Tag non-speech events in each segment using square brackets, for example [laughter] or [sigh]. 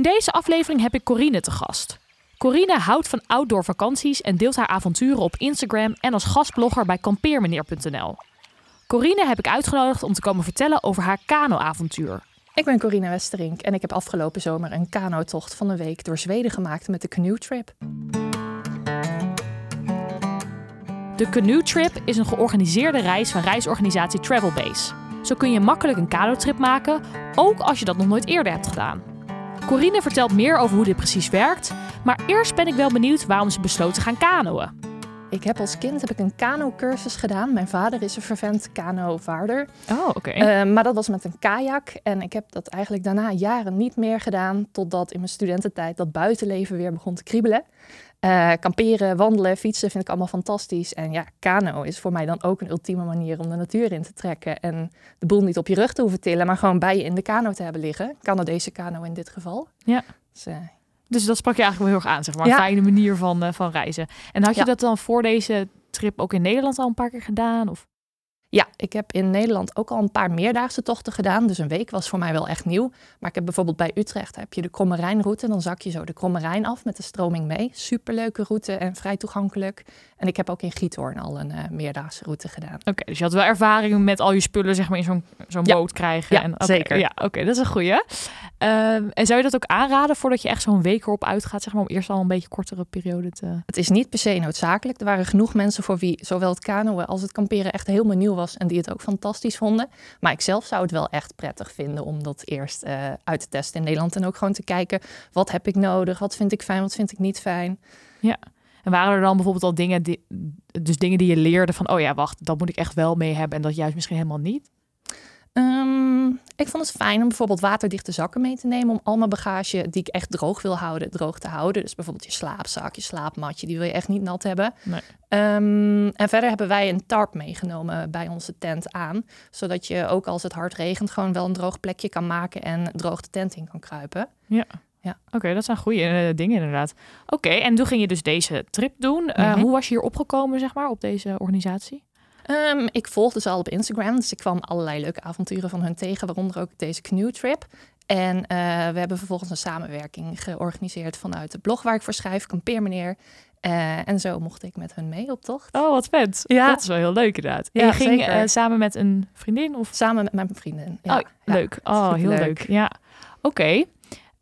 In deze aflevering heb ik Corine te gast. Corine houdt van outdoor vakanties en deelt haar avonturen op Instagram en als gastblogger bij kampeermeneer.nl. Corine heb ik uitgenodigd om te komen vertellen over haar kanoavontuur. Ik ben Corine Westerink en ik heb afgelopen zomer een kanotocht van een week door Zweden gemaakt met de Canoe Trip. De Canoe Trip is een georganiseerde reis van reisorganisatie Travelbase. Zo kun je makkelijk een kanotrip maken, ook als je dat nog nooit eerder hebt gedaan. Corine vertelt meer over hoe dit precies werkt, maar eerst ben ik wel benieuwd waarom ze besloot te gaan kanoën. Ik heb als kind heb ik een kano-cursus gedaan. Mijn vader is een vervent kanovaarder. Oh, oké. Uh, maar dat was met een kajak. En ik heb dat eigenlijk daarna jaren niet meer gedaan. Totdat in mijn studententijd dat buitenleven weer begon te kriebelen. Uh, kamperen, wandelen, fietsen vind ik allemaal fantastisch. En ja, kano is voor mij dan ook een ultieme manier om de natuur in te trekken. En de boel niet op je rug te hoeven tillen, maar gewoon bij je in de kano te hebben liggen. Canadese kano in dit geval. Ja. Dus, uh, dus dat sprak je eigenlijk wel heel erg aan, zeg maar. Een fijne manier van, uh, van reizen. En had je dat dan voor deze trip ook in Nederland al een paar keer gedaan? Of? Ja, ik heb in Nederland ook al een paar meerdaagse tochten gedaan. Dus een week was voor mij wel echt nieuw. Maar ik heb bijvoorbeeld bij Utrecht heb je de Kromme Rijnroute. Dan zak je zo de Kromme Rijn af met de stroming mee. Superleuke route en vrij toegankelijk. En ik heb ook in Giethoorn al een uh, meerdaagse route gedaan. Oké, dus je had wel ervaring met al je spullen zeg maar, in zo'n zo'n ja. boot krijgen. Ja, en, okay, zeker. Ja, oké, dat is een goeie. Um, en zou je dat ook aanraden voordat je echt zo'n week erop uitgaat? Zeg maar, om eerst al een beetje kortere periode te... Het is niet per se noodzakelijk. Er waren genoeg mensen voor wie zowel het kanoën als het kamperen echt helemaal nieuw was. En die het ook fantastisch vonden. Maar ik zelf zou het wel echt prettig vinden om dat eerst uh, uit te testen in Nederland. En ook gewoon te kijken, wat heb ik nodig? Wat vind ik fijn? Wat vind ik niet fijn? Ja. En waren er dan bijvoorbeeld al dingen die, dus dingen die je leerde van, oh ja, wacht, dat moet ik echt wel mee hebben en dat juist misschien helemaal niet? Um, ik vond het fijn om bijvoorbeeld waterdichte zakken mee te nemen om al mijn bagage die ik echt droog wil houden, droog te houden. Dus bijvoorbeeld je slaapzak, je slaapmatje, die wil je echt niet nat hebben. Nee. Um, en verder hebben wij een tarp meegenomen bij onze tent aan, zodat je ook als het hard regent gewoon wel een droog plekje kan maken en droog de tent in kan kruipen. Ja. Ja. Oké, okay, dat zijn goede uh, dingen inderdaad. Oké, okay, en toen ging je dus deze trip doen. Uh, mm -hmm. Hoe was je hier opgekomen, zeg maar, op deze organisatie? Um, ik volgde ze al op Instagram, dus ik kwam allerlei leuke avonturen van hun tegen, waaronder ook deze canoe trip. En uh, we hebben vervolgens een samenwerking georganiseerd vanuit het blog waar ik voor schrijf, Kampeermeneer. Uh, en zo mocht ik met hun mee op tocht. Oh, wat vet. Ja. Dat is wel heel leuk inderdaad. Ja, en je ging uh, samen met een vriendin? Of? Samen met mijn vriendin. Ja. Oh, leuk. Oh, heel leuk. Ja. Oké. Okay.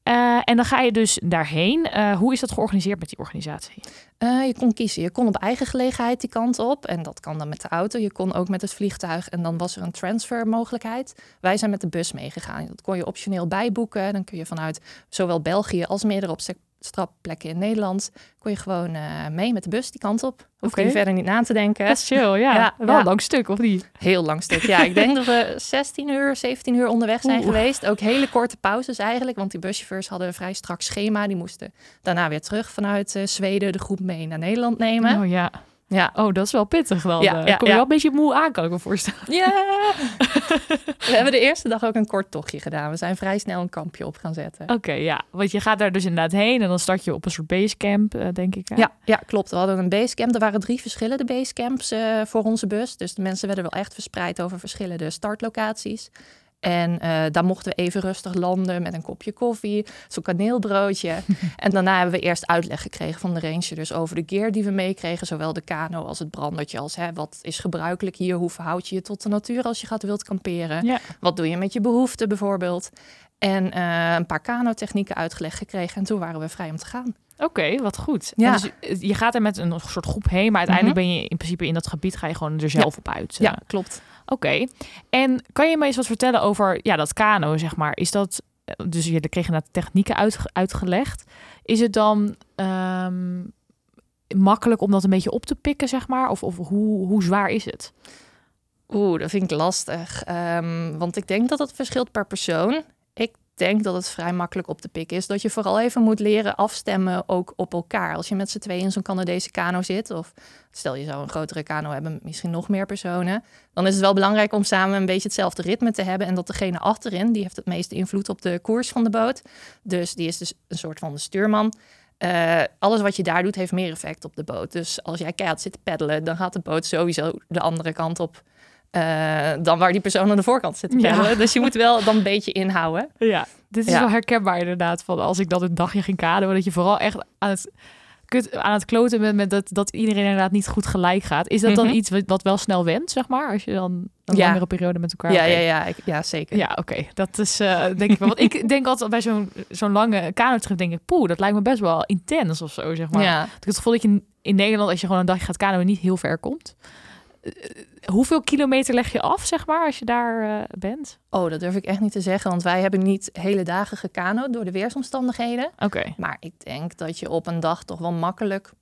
Uh, en dan ga je dus daarheen. Uh, hoe is dat georganiseerd met die organisatie? Uh, je kon kiezen. Je kon op eigen gelegenheid die kant op. En dat kan dan met de auto. Je kon ook met het vliegtuig. En dan was er een transfermogelijkheid. Wij zijn met de bus meegegaan. Dat kon je optioneel bijboeken. Dan kun je vanuit zowel België als meerdere opstrapplekken in Nederland... kon je gewoon mee met de bus die kant op. Hoef Oké. je verder niet na te denken. Dat is chill, ja. Ja, Wel ja. lang stuk, of niet? Heel lang stuk. Ja, ik denk [laughs] dat we 16 uur, 17 uur onderweg zijn Oeh. geweest. Ook hele korte pauzes eigenlijk, want die buschauffeurs hadden een vrij strak schema. Die moesten daarna weer terug vanuit uh, Zweden de groep mee naar Nederland nemen. Oh ja. Ja. Oh, dat is wel pittig dan. Ja, Eh, ja, kom je wel een beetje moe aan, kan ik me voorstellen. Ja! [laughs] we hebben de eerste dag ook een kort tochtje gedaan. We zijn vrij snel een kampje op gaan zetten. Oké, ja. Want je gaat daar dus inderdaad heen en dan start je op een soort basecamp, uh, denk ik. Hè? Ja, ja, klopt. We hadden een basecamp. Er waren drie verschillende basecamps uh, voor onze bus. Dus de mensen werden wel echt verspreid over verschillende startlocaties. En uh, daar mochten we even rustig landen met een kopje koffie, zo'n kaneelbroodje. [laughs] en daarna hebben we eerst uitleg gekregen van de ranger dus over de gear die we meekregen. Zowel de kano als het brandertje. Als hè, wat is gebruikelijk hier? Hoe verhoud je je tot de natuur als je gaat wilt kamperen? Ja. Wat doe je met je behoeften bijvoorbeeld? En uh, een paar kanotechnieken uitgelegd gekregen. En toen waren we vrij om te gaan. Oké, okay, wat goed. Ja. Dus je gaat er met een soort groep heen, maar uiteindelijk mm -hmm. ben je in principe in dat gebied ga je gewoon er zelf ja. op uit. Ja, klopt. Oké. En kan je me eens wat vertellen over ja, dat kano, zeg maar? Is dat, dus je kreeg inderdaad technieken uit, uitgelegd. Is het dan um, makkelijk om dat een beetje op te pikken, zeg maar? Of, of hoe, hoe zwaar is het? Oeh, dat vind ik lastig. Um, want ik denk dat het verschilt per persoon. Denk dat het vrij makkelijk op te pikken is. Dat je vooral even moet leren afstemmen ook op elkaar. Als je met z'n tweeën in zo'n Canadese kano zit, of stel je zou een grotere kano hebben, misschien nog meer personen, dan is het wel belangrijk om samen een beetje hetzelfde ritme te hebben. En dat degene achterin, die heeft het meeste invloed op de koers van de boot. Dus die is dus een soort van de stuurman. Uh, alles wat je daar doet, heeft meer effect op de boot. Dus als jij keihard zit te peddelen, dan gaat de boot sowieso de andere kant op. Uh, dan waar die persoon aan de voorkant zit te peddelen. Ja. Dus je moet wel dan een beetje inhouden. Ja, dit is wel herkenbaar inderdaad. Van als ik dat een dagje ging kaden, dat je vooral echt aan het kut aan het kloten bent met dat, dat iedereen inderdaad niet goed gelijk gaat. Is dat dan mm -hmm. iets wat wel snel went, zeg maar? Als je dan een ja. langere periode met elkaar... Ja, ja, ja, ik, ja zeker. Ja, oké. Okay. Dat is uh, denk ik wel. Want ik [laughs] denk altijd bij zo'n zo'n lange kanotrip, denk ik, poeh, dat lijkt me best wel intens of zo, zeg maar. Ja. Ik heb het gevoel dat je in Nederland, als je gewoon een dagje gaat kanoën, niet heel ver komt. Uh, hoeveel kilometer leg je af, zeg maar, als je daar uh, bent? Oh, dat durf ik echt niet te zeggen, want wij hebben niet hele dagen gekanoed door de weersomstandigheden. Oké. Okay. Maar ik denk dat je op een dag toch wel makkelijk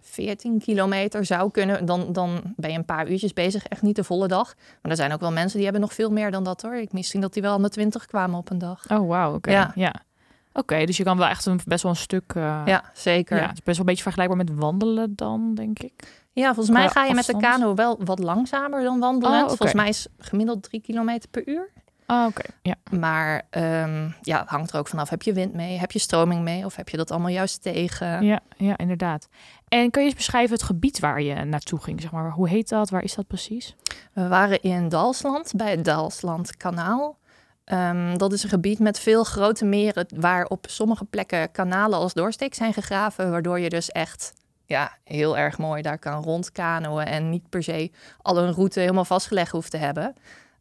14 kilometer zou kunnen. Dan, dan ben je een paar uurtjes bezig, echt niet de volle dag. Maar er zijn ook wel mensen die hebben nog veel meer dan dat hoor. Ik misschien dat die wel aan de 20 kwamen op een dag. Oh, wauw. Oké. Ja. ja. Oké, dus je kan wel echt een, best wel een stuk... Uh, ja, zeker. Ja, het is best wel een beetje vergelijkbaar met wandelen dan, denk ik. Ja, volgens mij ga je met de kano wel wat langzamer dan wandelen. Oh, okay. Volgens mij is gemiddeld drie kilometer per uur. Oh, oké. Ja. Maar um, ja, het hangt er ook vanaf. Heb je wind mee? Heb je stroming mee? Of heb je dat allemaal juist tegen? Ja, ja, inderdaad. En kun je eens beschrijven het gebied waar je naartoe ging? Zeg maar, hoe heet dat? Waar is dat precies? We waren in Dalsland, bij het Dalslandkanaal. Um, dat is een gebied met veel grote meren waar op sommige plekken kanalen als doorsteek zijn gegraven, waardoor je dus echt ja, heel erg mooi daar kan rondkanoën en niet per se al een route helemaal vastgelegd hoeft te hebben.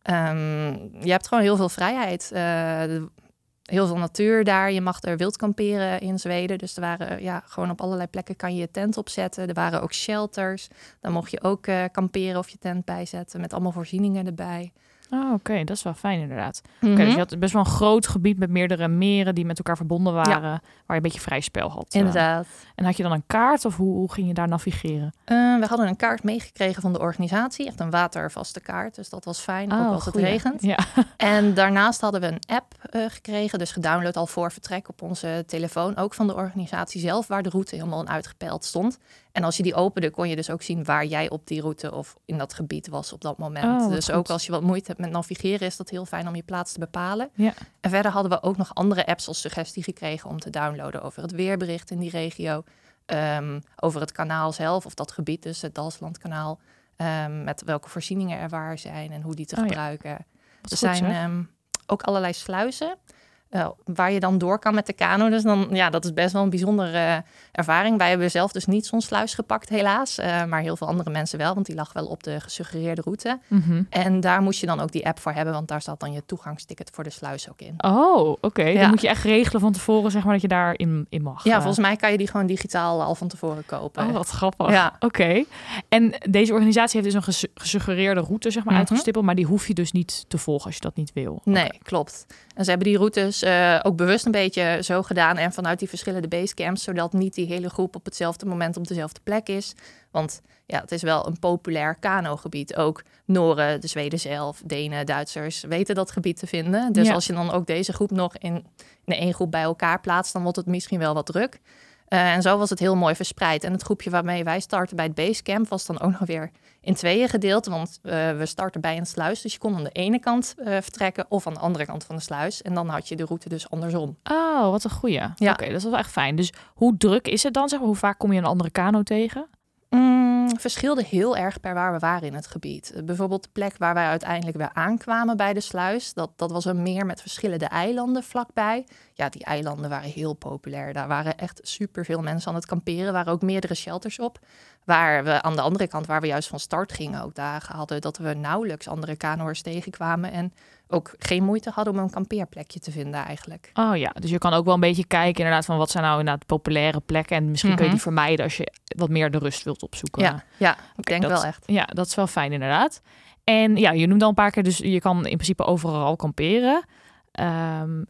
Um, je hebt gewoon heel veel vrijheid. Uh, heel veel natuur daar. Je mag er wild kamperen in Zweden. Dus er waren ja, gewoon op allerlei plekken kan je je tent opzetten. Er waren ook shelters. Dan mocht je ook uh, kamperen of je tent bijzetten met allemaal voorzieningen erbij. Oh, oké, okay. dat is wel fijn inderdaad. Mhm. Oké, dus je had best wel een groot gebied met meerdere meren die met elkaar verbonden waren, waar je een beetje vrij spel had. uh. Inderdaad. En had je dan een kaart of hoe, hoe ging je daar navigeren? Uh, we hadden een kaart meegekregen van de organisatie, echt een watervaste kaart, dus dat was fijn, Oh, ook als het goeie. regent. Ja. [laughs] En daarnaast hadden we een app eh, gekregen, dus gedownload al voor vertrek op onze telefoon, ook van de organisatie zelf, waar de route helemaal in uitgepeld stond. En als je die opende, kon je dus ook zien waar jij op die route of in dat gebied was op dat moment. Oh, dus goed. ook als je wat moeite hebt met navigeren, is dat heel fijn om je plaats te bepalen. Ja. En verder hadden we ook nog andere apps als suggestie gekregen om te downloaden over het weerbericht in die regio. ehm, over het kanaal zelf, of dat gebied dus, het Dalslandkanaal. ehm, met welke voorzieningen er waar zijn en hoe die te Oh gebruiken. Er zijn ehm, ook allerlei sluizen eh, waar je dan door kan met de kano. Dus dan, ja, dat is best wel een bijzondere eh, ervaring. Wij hebben zelf dus niet zo'n sluis gepakt, helaas. eh, maar heel veel andere mensen wel, want die lag wel op de gesuggereerde route. Mhm. En daar moest je dan ook die app voor hebben, want daar zat dan je toegangsticket voor de sluis ook in. Oh, oké. Ja. Dan moet je echt regelen van tevoren, zeg maar, dat je daarin in mag. Ja, volgens mij kan je die gewoon digitaal al van tevoren kopen. Oh, wat grappig. Ja. Oké. En deze organisatie heeft dus een gesu- gesuggereerde route, zeg maar, Mhm. uitgestippeld, maar die hoef je dus niet te volgen als je dat niet wil. Nee, klopt. En ze hebben die routes eh, ook bewust een beetje zo gedaan en vanuit die verschillende basecamps, zodat niet die hele groep op hetzelfde moment op dezelfde plek is. Want ja, het is wel een populair kanogebied. Ook Noren, de Zweden zelf, Denen, Duitsers weten dat gebied te vinden. Dus Ja. als je dan ook deze groep nog in, in één groep bij elkaar plaatst, dan wordt het misschien wel wat druk. Eh, en zo was het heel mooi verspreid. En het groepje waarmee wij starten bij het basecamp was dan ook nog weer in tweeën gedeeld. Want eh, we starten bij een sluis. Dus je kon aan de ene kant eh, vertrekken of aan de andere kant van de sluis. En dan had je de route dus andersom. Oh, wat een goeie. Ja. Oké, dat wel echt fijn. Dus hoe druk is het dan? Zeg maar? Hoe vaak kom je een andere kano tegen? Mm, verschilde heel erg per waar we waren in het gebied. Eh, Bijvoorbeeld de plek waar wij uiteindelijk weer aankwamen bij de sluis. Dat, dat was een meer met verschillende eilanden vlakbij. Ja, die eilanden waren heel populair. Daar waren echt superveel mensen aan het kamperen. Er waren ook meerdere shelters op. Waar we aan de andere kant, waar we juist van start gingen, ook dagen hadden dat we nauwelijks andere kanoers tegenkwamen. En ook geen moeite hadden om een kampeerplekje te vinden eigenlijk. Oh ja, dus je kan ook wel een beetje kijken inderdaad van wat zijn nou inderdaad populaire plekken. En misschien kun je Mhm. die vermijden als je wat meer de rust wilt opzoeken. Ja, ja ik denk dat- wel echt. Ja, dat is wel fijn inderdaad. En ja, je noemde al een paar keer, dus je kan in principe overal kamperen. Ehm,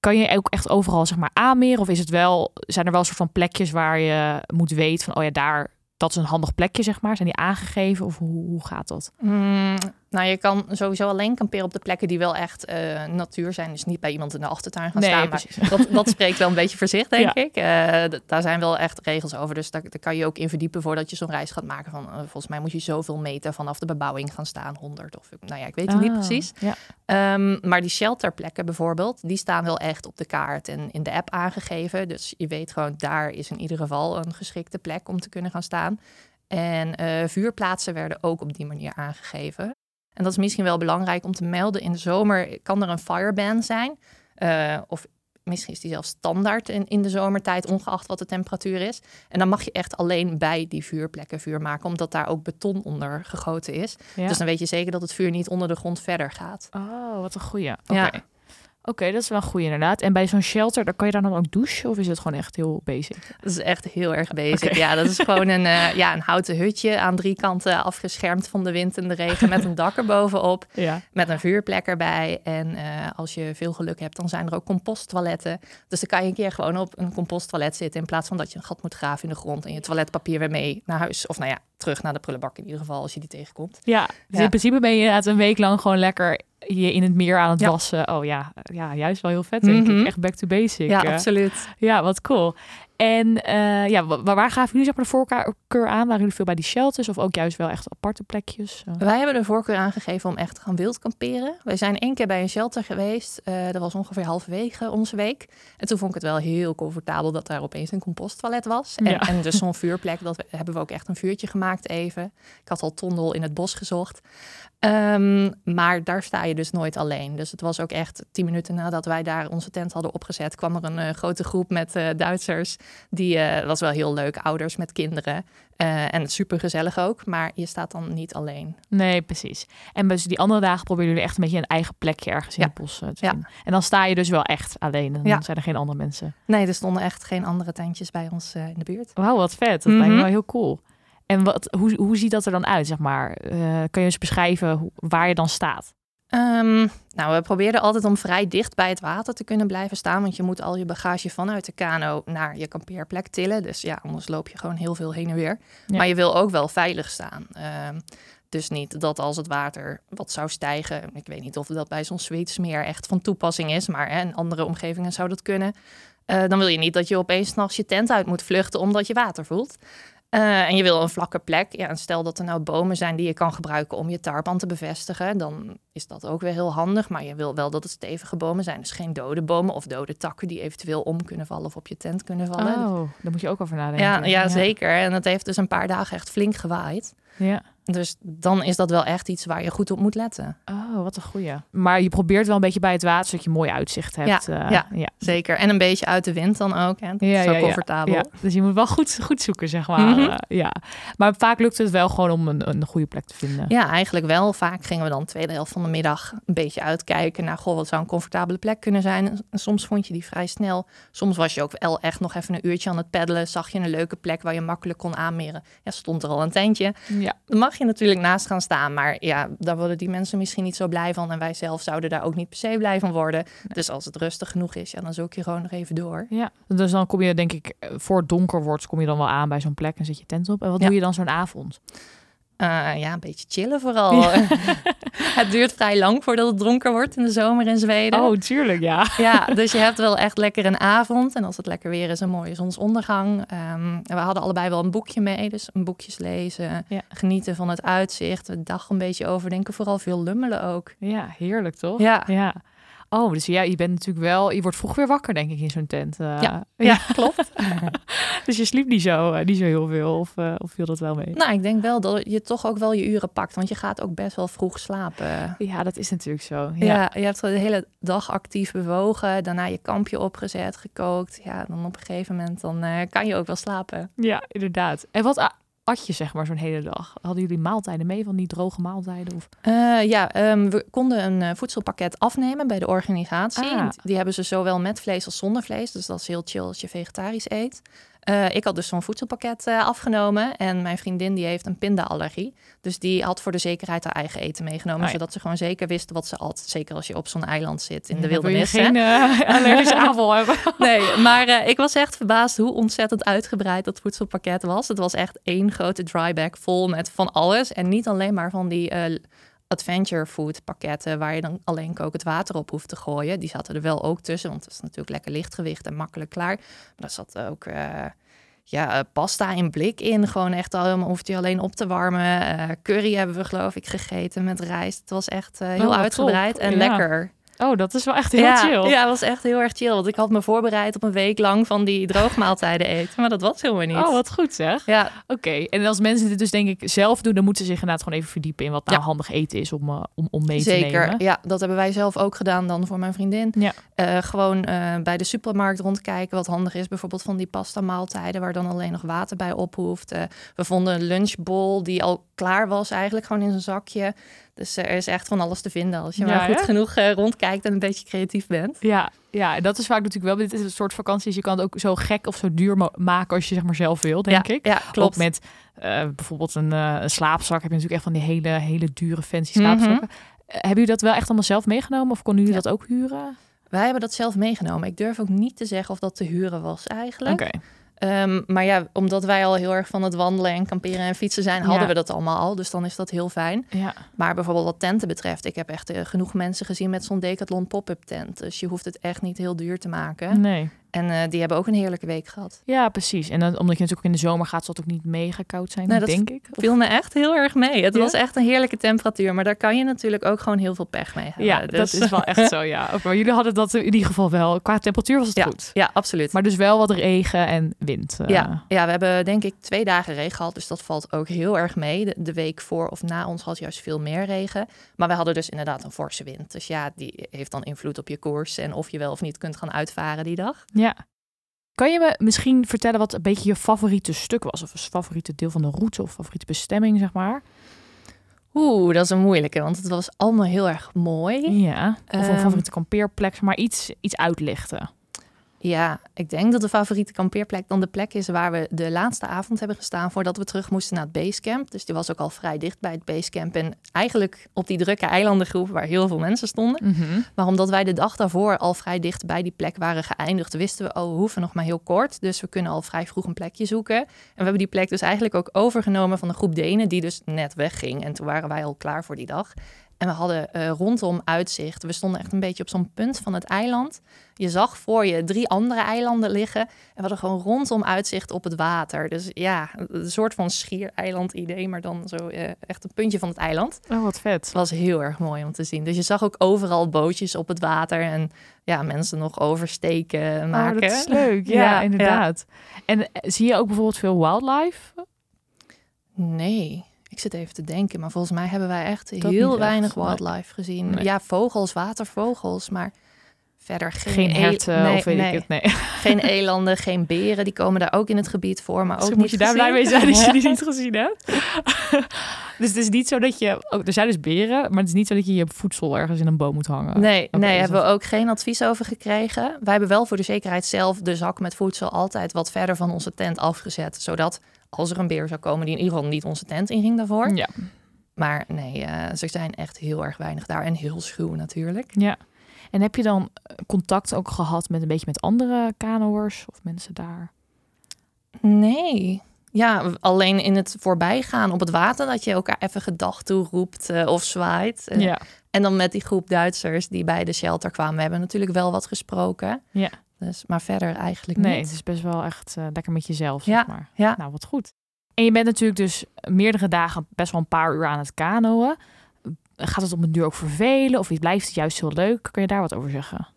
kan je ook echt overal zeg maar aanmeren? Of is het wel, zijn er wel een soort van plekjes waar je moet weten van, oh ja, daar, dat is een handig plekje zeg maar. Zijn die aangegeven of hoe, hoe gaat dat? Mm, Nou, je kan sowieso alleen kamperen op de plekken die wel echt uh, natuur zijn. Dus niet bij iemand in de achtertuin gaan Nee, staan. precies. Maar dat, dat spreekt wel een beetje voor zich, denk [laughs] Ja. ik. Eh, daar zijn wel echt regels over. Dus daar, daar kan je ook in verdiepen voordat je zo'n reis gaat maken. Van, eh, volgens mij moet je zoveel meter vanaf de bebouwing gaan staan. 100 of nou ja, ik weet het niet Ah, precies. Ja. Ehm, maar die shelterplekken bijvoorbeeld, die staan wel echt op de kaart en in de app aangegeven. Dus je weet gewoon, daar is in ieder geval een geschikte plek om te kunnen gaan staan. En eh, vuurplaatsen werden ook op die manier aangegeven. En dat is misschien wel belangrijk om te melden. In de zomer kan er een fireban zijn. Eh, of misschien is die zelfs standaard in, in de zomertijd, ongeacht wat de temperatuur is. En dan mag je echt alleen bij die vuurplekken vuur maken, omdat daar ook beton onder gegoten is. Ja. Dus dan weet je zeker dat het vuur niet onder de grond verder gaat. Oh, wat een goeie. Ja. Oké, dat is wel een goeie inderdaad. En bij zo'n shelter, dan kan je daar dan ook douchen? Of is het gewoon echt heel basic? Dat is echt heel erg basic. Ja, dat is [laughs] gewoon een, eh, ja, een houten hutje aan drie kanten afgeschermd van de wind en de regen met een dak erbovenop. [laughs] Ja. Met een vuurplek erbij. En eh, als je veel geluk hebt, dan zijn er ook composttoiletten. Dus dan kan je een keer gewoon op een composttoilet zitten. In plaats van dat je een gat moet graven in de grond. En je toiletpapier weer mee naar huis. Of nou ja, terug naar de prullenbak in ieder geval, als je die tegenkomt. Ja, dus Ja. in principe ben je inderdaad een week lang gewoon lekker je in het meer aan het Ja. wassen. Oh ja, ja, juist wel heel vet denk Mhm. ik. Echt back to basic. Ja, eh. absoluut. Ja, wat cool. En eh, ja, wa- waar gaven jullie zeg maar de voorkeur aan? Waren jullie veel bij die shelters of ook juist wel echt aparte plekjes? Eh, Wij hebben de voorkeur aangegeven om echt te gaan wild kamperen. Wij zijn één keer bij een shelter geweest. eh, dat was ongeveer halverwege onze week. En toen vond ik het wel heel comfortabel dat daar opeens een composttoilet was. En, Ja. en dus zo'n vuurplek, dat we- hebben we ook echt een vuurtje gemaakt even. Ik had al tondel in het bos gezocht. Ehm, maar daar sta je dus nooit alleen. Dus het was ook echt tien minuten nadat wij daar onze tent hadden opgezet... kwam er een grote groep met Duitsers. Die eh, was wel heel leuk, ouders met kinderen. Eh, en super gezellig ook, maar je staat dan niet alleen. Nee, precies. En dus die andere dagen proberen jullie echt een beetje een eigen plekje ergens in Ja. het bos eh, te Ja. vinden. En dan sta je dus wel echt alleen. Dan Ja. zijn er geen andere mensen. Nee, er stonden echt geen andere tentjes bij ons in de buurt. Wauw, wat vet. Dat lijkt me Mhm. wel heel cool. En wat, hoe, hoe ziet dat er dan uit, zeg maar? Kan je eens beschrijven hoe- waar je dan staat? Ehm, nou, we probeerden altijd om vrij dicht bij het water te kunnen blijven staan. Want je moet al je bagage vanuit de kano naar je kampeerplek tillen. Dus ja, anders loop je gewoon heel veel heen en weer. Ja. Maar je wil ook wel veilig staan. Ehm, dus niet dat als het water wat zou stijgen. Ik weet niet of dat bij zo'n Zweedsmeer echt van toepassing is. Maar hè, in andere omgevingen zou dat kunnen. Eh, dan wil je niet dat je opeens 's nachts je tent uit moet vluchten omdat je water voelt. Eh, en je wil een vlakke plek. Ja, en stel dat er nou bomen zijn die je kan gebruiken om je tarpan te bevestigen. Dan is dat ook weer heel handig. Maar je wil wel dat het stevige bomen zijn. Dus geen dode bomen of dode takken die eventueel om kunnen vallen of op je tent kunnen vallen. Oh, daar moet je ook over nadenken. ja, ja, zeker. En het heeft dus een paar dagen echt flink gewaaid. Ja. Dus dan is dat wel echt iets waar je goed op moet letten. Oh, wat een goeie. Maar je probeert wel een beetje bij het water, zodat je mooi uitzicht hebt. Ja, eh, ja. ja. Zeker. En een beetje uit de wind dan ook. Hè. Dat Ja, is zo comfortabel. Dus je moet wel goed, goed zoeken, zeg maar. Mhm. Eh, ja. Maar vaak lukt het wel gewoon om een, een goede plek te vinden. Ja, eigenlijk wel. Vaak gingen we dan de tweede helft van de middag een beetje uitkijken naar, goh, wat zou een comfortabele plek kunnen zijn. En soms vond je die vrij snel. Soms was je ook wel echt nog even een uurtje aan het peddelen. Zag je een leuke plek waar je makkelijk kon aanmeren. Ja, stond er al een tentje. Ja. Dan mag je natuurlijk naast gaan staan. Maar ja, daar worden die mensen misschien niet zo blij van. En wij zelf zouden daar ook niet per se blij van worden. Dus als het rustig genoeg is, ja, dan zoek je gewoon nog even door. Ja, dus dan kom je denk ik, eh, voor het donker wordt, kom je dan wel aan bij zo'n plek en zet je tent op. En wat Ja. doe je dan zo'n avond? Eh, ja, een beetje chillen vooral. [laughs] het duurt vrij lang voordat het dronker wordt in de zomer in Zweden. Oh, tuurlijk, ja. [laughs] Ja, dus je hebt wel echt lekker een avond. En als het lekker weer is, een mooie zonsondergang. Ehm, en we hadden allebei wel een boekje mee. Dus een boekjes lezen, Ja. genieten van het uitzicht. De dag een beetje overdenken. Vooral veel lummelen ook. Ja, heerlijk toch? Ja, Ja. Oh, dus ja, je bent natuurlijk wel, je wordt vroeg weer wakker, denk ik, in zo'n tent. Eh, Ja. [laughs] ja klopt. [laughs] Dus je sliep niet zo, eh, niet zo heel veel, of, eh, of viel dat wel mee? nou, ik denk wel dat je toch ook wel je uren pakt. Want je gaat ook best wel vroeg slapen. Ja, dat is natuurlijk zo. Ja. Ja, je hebt de hele dag actief bewogen. Daarna je kampje opgezet, gekookt. Ja, dan op een gegeven moment dan, kan je ook wel slapen. Ja, inderdaad. En wat at je zeg maar zo'n hele dag? Hadden jullie maaltijden mee van die droge maaltijden? Of... Eh, ja, ehm, we konden een eh, voedselpakket afnemen bij de organisatie. Ah. Die hebben ze zowel met vlees als zonder vlees. Dus dat is heel chill als je vegetarisch eet. Eh, ik had dus zo'n voedselpakket eh, afgenomen. En mijn vriendin die heeft een pinda-allergie. Dus die had voor de zekerheid haar eigen eten meegenomen. Oh ja. Zodat ze gewoon zeker wist wat ze at. Zeker als je op zo'n eiland zit in de dan wil je wildernis. geen eh, allergische [laughs] aanval hebben. Nee, maar ik was echt verbaasd hoe ontzettend uitgebreid dat voedselpakket was. Het was echt één grote dryback vol met van alles. En niet alleen maar van die adventure food pakketten waar je dan alleen kokend water op hoeft te gooien. Die zaten er wel ook tussen, want het is natuurlijk lekker lichtgewicht en makkelijk klaar. Maar daar zat ook uh, ja, eh, pasta in blik in. Gewoon echt al helemaal hoeft je alleen op te warmen. Uh, curry hebben we geloof ik gegeten met rijst. Het was echt heel oh, uitgebreid en lekker. Oh, dat is wel echt heel ja, chill. Ja, het was echt heel erg chill. Want ik had me voorbereid op een week lang van die droogmaaltijden eten. Maar dat was helemaal niet. Oh, wat goed zeg. Ja. Oké, en als mensen dit dus denk ik zelf doen... dan moeten ze zich inderdaad gewoon even verdiepen... in wat nou handig eten is om, uh, om, om mee Zeker. te nemen. Zeker, ja. Dat hebben wij zelf ook gedaan dan voor mijn vriendin. Ja. Uh, gewoon uh, bij de supermarkt rondkijken wat handig is. Bijvoorbeeld van die pasta maaltijden... waar dan alleen nog water bij op hoeft. we vonden een lunchbowl die al klaar was eigenlijk. Gewoon in zijn zakje. Dus er is echt van alles te vinden als je maar goed genoeg uh, rondkijkt en een beetje creatief bent. Ja, ja, dat is vaak natuurlijk wel. Dit is een soort vakanties. Je kan het ook zo gek of zo duur maken als je zeg maar zelf wil, denk ja, ik. Ja, klopt. Ook met uh, bijvoorbeeld een, uh, een, slaapzak heb je natuurlijk echt van die hele, hele dure fancy slaapzakken. Mm -hmm. hebben jullie dat wel echt allemaal zelf meegenomen of konden jullie dat ook huren? Wij hebben dat zelf meegenomen. Ik durf ook niet te zeggen of dat te huren was eigenlijk. Oké. Um, maar ja, omdat wij al heel erg van het wandelen en kamperen en fietsen zijn, hadden we dat allemaal al. Dus dan is dat heel fijn. Ja. Maar bijvoorbeeld wat tenten betreft, ik heb echt uh, genoeg mensen gezien met zo'n Decathlon pop-up tent. Dus je hoeft het echt niet heel duur te maken. Nee. En uh, die hebben ook een heerlijke week gehad. Ja, precies. En dan, omdat je natuurlijk ook in de zomer gaat, zal het ook niet mega koud zijn, nou, denk ik. viel me echt heel erg mee. Het was echt een heerlijke temperatuur. Maar daar kan je natuurlijk ook gewoon heel veel pech mee hebben. Ja, dus. dat is wel echt zo, ja. [laughs] Maar jullie hadden dat in ieder geval wel. Qua temperatuur was het ja, goed. Ja, absoluut. Maar dus wel wat regen en wind. Uh. Ja, ja, we hebben denk ik twee dagen regen gehad. Dus dat valt ook heel erg mee. De, de week voor of na ons had juist veel meer regen. Maar we hadden dus inderdaad een forse wind. Dus ja, die heeft dan invloed op je koers. En of je wel of niet kunt gaan uitvaren die dag. Ja. Kan je me misschien vertellen wat een beetje je favoriete stuk was? Of een favoriete deel van de route of favoriete bestemming, zeg maar? Oeh, dat is een moeilijke, want het was allemaal heel erg mooi. Ja, of een um, favoriete kampeerplek, maar iets, iets uitlichten. Ja, ik denk dat de favoriete kampeerplek dan de plek is waar we de laatste avond hebben gestaan voordat we terug moesten naar het basecamp. Dus die was ook al vrij dicht bij het basecamp en eigenlijk op die drukke eilandengroep waar heel veel mensen stonden. Mm -hmm. Maar omdat wij de dag daarvoor al vrij dicht bij die plek waren geëindigd, wisten we, oh, we hoeven nog maar heel kort. Dus we kunnen al vrij vroeg een plekje zoeken. En we hebben die plek dus eigenlijk ook overgenomen van een groep Denen die dus net wegging. En toen waren wij al klaar voor die dag. En we hadden uh, rondom uitzicht. We stonden echt een beetje op zo'n punt van het eiland. Je zag voor je drie andere eilanden liggen. En we hadden gewoon rondom uitzicht op het water. Dus ja, een soort van schiereiland-idee, maar dan zo uh, echt een puntje van het eiland. Oh, wat vet. Het was heel erg mooi om te zien. Dus je zag ook overal bootjes op het water en ja, mensen nog oversteken maken. Oh, dat is leuk. Ja, [laughs] ja inderdaad. Ja. En eh, zie je ook bijvoorbeeld veel wildlife? Nee. Ik zit even te denken, maar volgens mij hebben wij echt heel weinig wildlife gezien. Nee. Ja, vogels, watervogels, maar verder geen, geen herten nee, of weet nee. ik het. Nee. [laughs] Geen elanden, geen beren, die komen daar ook in het gebied voor, maar ook dus moet je daar blij mee zijn dat je die [laughs] niet gezien hebt. [laughs] dus het is niet zo dat je, oh, er zijn dus beren, maar het is niet zo dat je je voedsel ergens in een boom moet hangen. Nee, okay, nee, dus hebben we ook geen advies over gekregen. Wij hebben wel voor de zekerheid zelf de zak met voedsel altijd wat verder van onze tent afgezet, zodat als er een beer zou komen die in ieder geval niet onze tent inging daarvoor. Ja. Maar nee, uh, ze zijn echt heel erg weinig daar en heel schuw natuurlijk. Ja. En heb je dan contact ook gehad met een beetje met andere kanoers of mensen daar? Nee. Ja, alleen in het voorbijgaan op het water dat je elkaar even gedacht toe roept uh, of zwaait. Uh, ja. En dan met die groep Duitsers die bij de shelter kwamen. We hebben natuurlijk wel wat gesproken. Ja. Dus, maar verder eigenlijk nee, niet. het is best wel echt uh, lekker met jezelf, ja, zeg maar. Ja. Nou, wat goed. En je bent natuurlijk dus meerdere dagen best wel een paar uur aan het kanoën. Gaat het op een duur ook vervelen of blijft het juist heel leuk? Kun je daar wat over zeggen?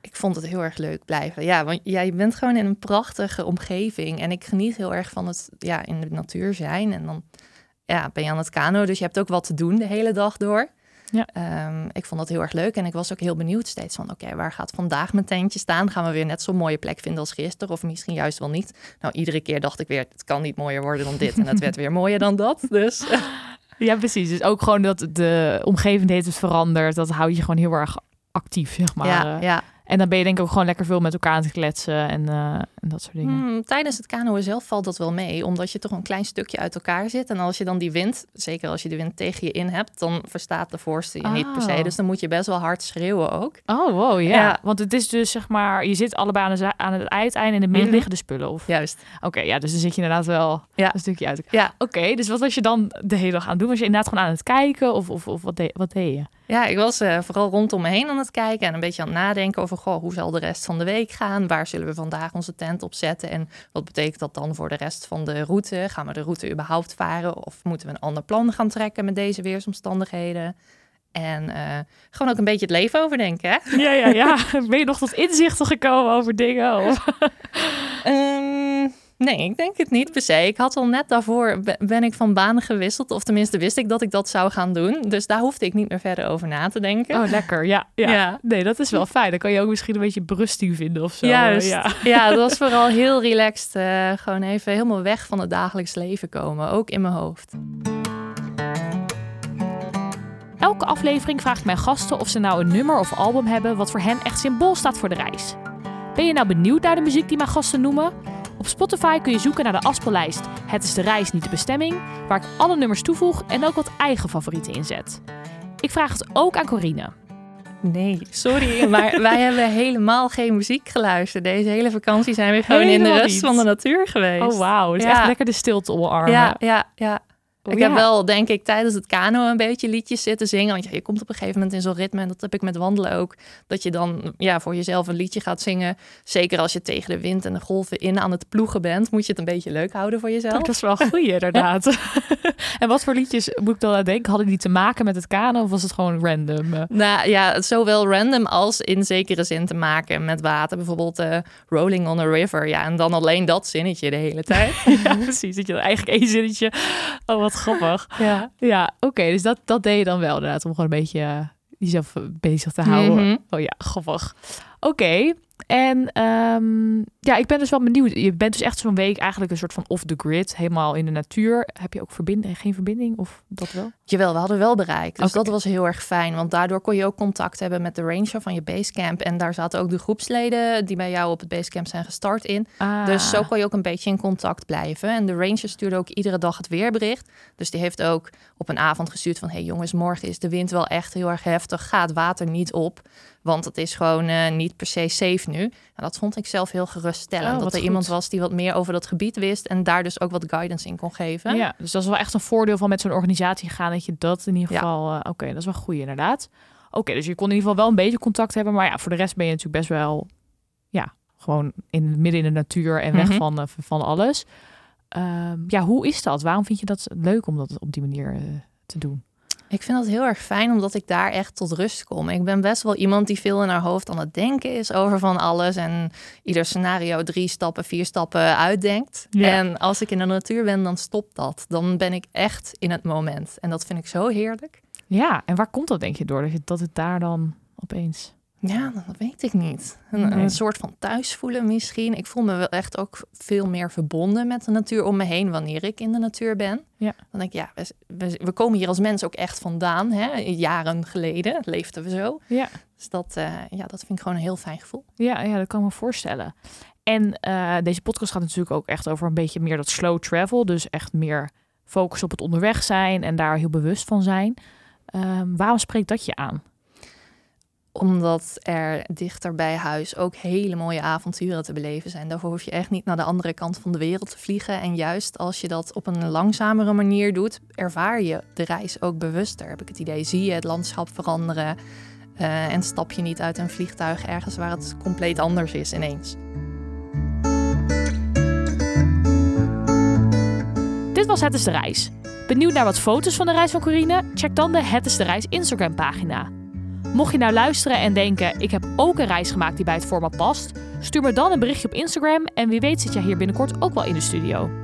Ik vond het heel erg leuk blijven. Ja, want jij ja, bent gewoon in een prachtige omgeving. En ik geniet heel erg van het ja, in de natuur zijn. En dan ja, ben je aan het kano, dus je hebt ook wat te doen de hele dag door. Ja. Um, ik vond dat heel erg leuk en ik was ook heel benieuwd steeds van... oké, okay, waar gaat vandaag mijn tentje staan? Gaan we weer net zo'n mooie plek vinden als gisteren of misschien juist wel niet? Nou, iedere keer dacht ik weer, het kan niet mooier worden dan dit. En het werd weer mooier dan dat, dus... [laughs] Ja, precies. Dus ook gewoon dat de omgeving heeft veranderd. Dat houdt je gewoon heel erg actief, zeg maar. Ja, ja. En dan ben je denk ik ook gewoon lekker veel met elkaar aan het kletsen en, uh, en dat soort dingen. Hmm, tijdens het kanoën zelf valt dat wel mee, omdat je toch een klein stukje uit elkaar zit. En als je dan die wind, zeker als je de wind tegen je in hebt, dan verstaat de voorste je niet per se. Oh. Dus dan moet je best wel hard schreeuwen ook. Oh, wow, ja. Ja. Want het is dus zeg maar, je zit allebei aan, de aan het uiteinde en in het midden Mhm. liggen de spullen. Of... Juist. Oké, ja, dus dan zit je inderdaad wel Ja. een stukje uit elkaar. Ja. Oké, dus wat was je dan de hele dag aan het doen? Was je inderdaad gewoon aan het kijken of, of, of wat, deed, wat deed je? Ja, ik was eh, vooral rondom me heen aan het kijken en een beetje aan het nadenken over goh, hoe zal de rest van de week gaan? Waar zullen we vandaag onze tent op zetten? En wat betekent dat dan voor de rest van de route? Gaan we de route überhaupt varen? Of moeten we een ander plan gaan trekken met deze weersomstandigheden? En eh, gewoon ook een beetje het leven overdenken. Hè? Ja, ja, ja. Ben je nog tot inzichten gekomen over dingen? Of... [laughs] Ehm, nee, ik denk het niet per se. Ik had al net daarvoor be- ben ik van baan gewisseld. Of tenminste wist ik dat ik dat zou gaan doen. Dus daar hoefde ik niet meer verder over na te denken. Oh, lekker. Ja, ja. Ja. Nee, dat is wel fijn. Dan kan je ook misschien een beetje berusting vinden of zo. Juist. Ja. Ja, dat was vooral heel relaxed. eh, gewoon even helemaal weg van het dagelijks leven komen. Ook in mijn hoofd. Elke aflevering vraag ik mijn gasten of ze nou een nummer of album hebben wat voor hen echt symbool staat voor de reis. Ben je nou benieuwd naar de muziek die mijn gasten noemen? Op Spotify kun je zoeken naar de afspeellijst Het is de reis, niet de bestemming, waar ik alle nummers toevoeg en ook wat eigen favorieten inzet. Ik vraag het ook aan Corine. Nee, sorry, [laughs] maar wij hebben helemaal geen muziek geluisterd. Deze hele vakantie zijn we gewoon in de rust niet. van de natuur geweest. Oh wauw, het is Ja. echt lekker de stilte omarmen. Ja, ja, ja. Ik ja. heb wel, denk ik, tijdens het kano een beetje liedjes zitten zingen. Want ja, je komt op een gegeven moment in zo'n ritme. En dat heb ik met wandelen ook. Dat je dan ja, voor jezelf een liedje gaat zingen. Zeker als je tegen de wind en de golven in aan het ploegen bent. Moet je het een beetje leuk houden voor jezelf. Dat is wel goed, [laughs] inderdaad. [laughs] en wat voor liedjes moet ik dan aan denken? Hadden die te maken met het kano of was het gewoon random? Nou ja, zowel random als in zekere zin te maken met water. Bijvoorbeeld eh, Rolling on a River. Ja, en dan alleen dat zinnetje de hele tijd. [laughs] ja, precies. Dat je dan eigenlijk één zinnetje... Oh, wat grappig. [laughs] ja. Ja, oké. dus dat, dat deed je dan wel inderdaad. Om gewoon een beetje eh, jezelf bezig te houden. Mhm. Oh ja, grappig. Oké. En ehm, ja, ik ben dus wel benieuwd. Je bent dus echt zo'n week eigenlijk een soort van off the grid. Helemaal in de natuur. Heb je ook verbinding, geen verbinding? Of dat wel? Jawel, we hadden wel bereikt. Dus dat was heel erg fijn. Want daardoor kon je ook contact hebben met de ranger van je basecamp. En daar zaten ook de groepsleden die bij jou op het basecamp zijn gestart in. Ah. Dus zo kon je ook een beetje in contact blijven. En de ranger stuurde ook iedere dag het weerbericht. Dus die heeft ook op een avond gestuurd van... hey jongens, morgen is de wind wel echt heel erg heftig. Ga het water niet op. Want het is gewoon eh, niet per se safe nu. En dat vond ik zelf heel geruststellend. Oh, dat er goed. iemand was die wat meer over dat gebied wist... en daar dus ook wat guidance in kon geven. Ja, dus dat is wel echt een voordeel van met zo'n organisatie gaan. Dat je dat in ieder Ja. geval... eh, Oké, dat is wel goed inderdaad. Oké, dus je kon in ieder geval wel een beetje contact hebben. Maar ja, voor de rest ben je natuurlijk best wel... Ja, gewoon in, midden in de natuur en weg Mhm. van, eh, van alles. Ehm, ja, hoe is dat? Waarom vind je dat leuk om dat op die manier te doen? Ik vind dat heel erg fijn, omdat ik daar echt tot rust kom. Ik ben best wel iemand die veel in haar hoofd aan het denken is over van alles. En ieder scenario drie stappen, vier stappen uitdenkt. Ja. En als ik in de natuur ben, dan stopt dat. Dan ben ik echt in het moment. En dat vind ik zo heerlijk. Ja, en waar komt dat denk je door? Dat het daar dan opeens... Ja, dat weet ik niet. Een, Nee. een soort van thuis voelen misschien. Ik voel me wel echt ook veel meer verbonden met de natuur om me heen wanneer ik in de natuur ben. Ja. Dan denk ik, ja, we, we, we komen hier als mens ook echt vandaan. Hè? Jaren geleden leefden we zo. Ja. Dus dat, eh, ja, dat vind ik gewoon een heel fijn gevoel. Ja, ja, dat kan ik me voorstellen. En eh, deze podcast gaat natuurlijk ook echt over een beetje meer dat slow travel. Dus echt meer focus op het onderweg zijn en daar heel bewust van zijn. Ehm, waarom spreekt dat je aan? Omdat er dichter bij huis ook hele mooie avonturen te beleven zijn. Daarvoor hoef je echt niet naar de andere kant van de wereld te vliegen. En juist als je dat op een langzamere manier doet, ervaar je de reis ook bewuster. Heb ik het idee, zie je het landschap veranderen. eh, en stap je niet uit een vliegtuig ergens waar het compleet anders is ineens. Dit was Het is de Reis. Benieuwd naar wat foto's van de reis van Corine? Check dan de Het is de Reis Instagram pagina. Mocht je nou luisteren en denken, ik heb ook een reis gemaakt die bij het format past, stuur me dan een berichtje op Instagram en wie weet zit jij hier binnenkort ook wel in de studio.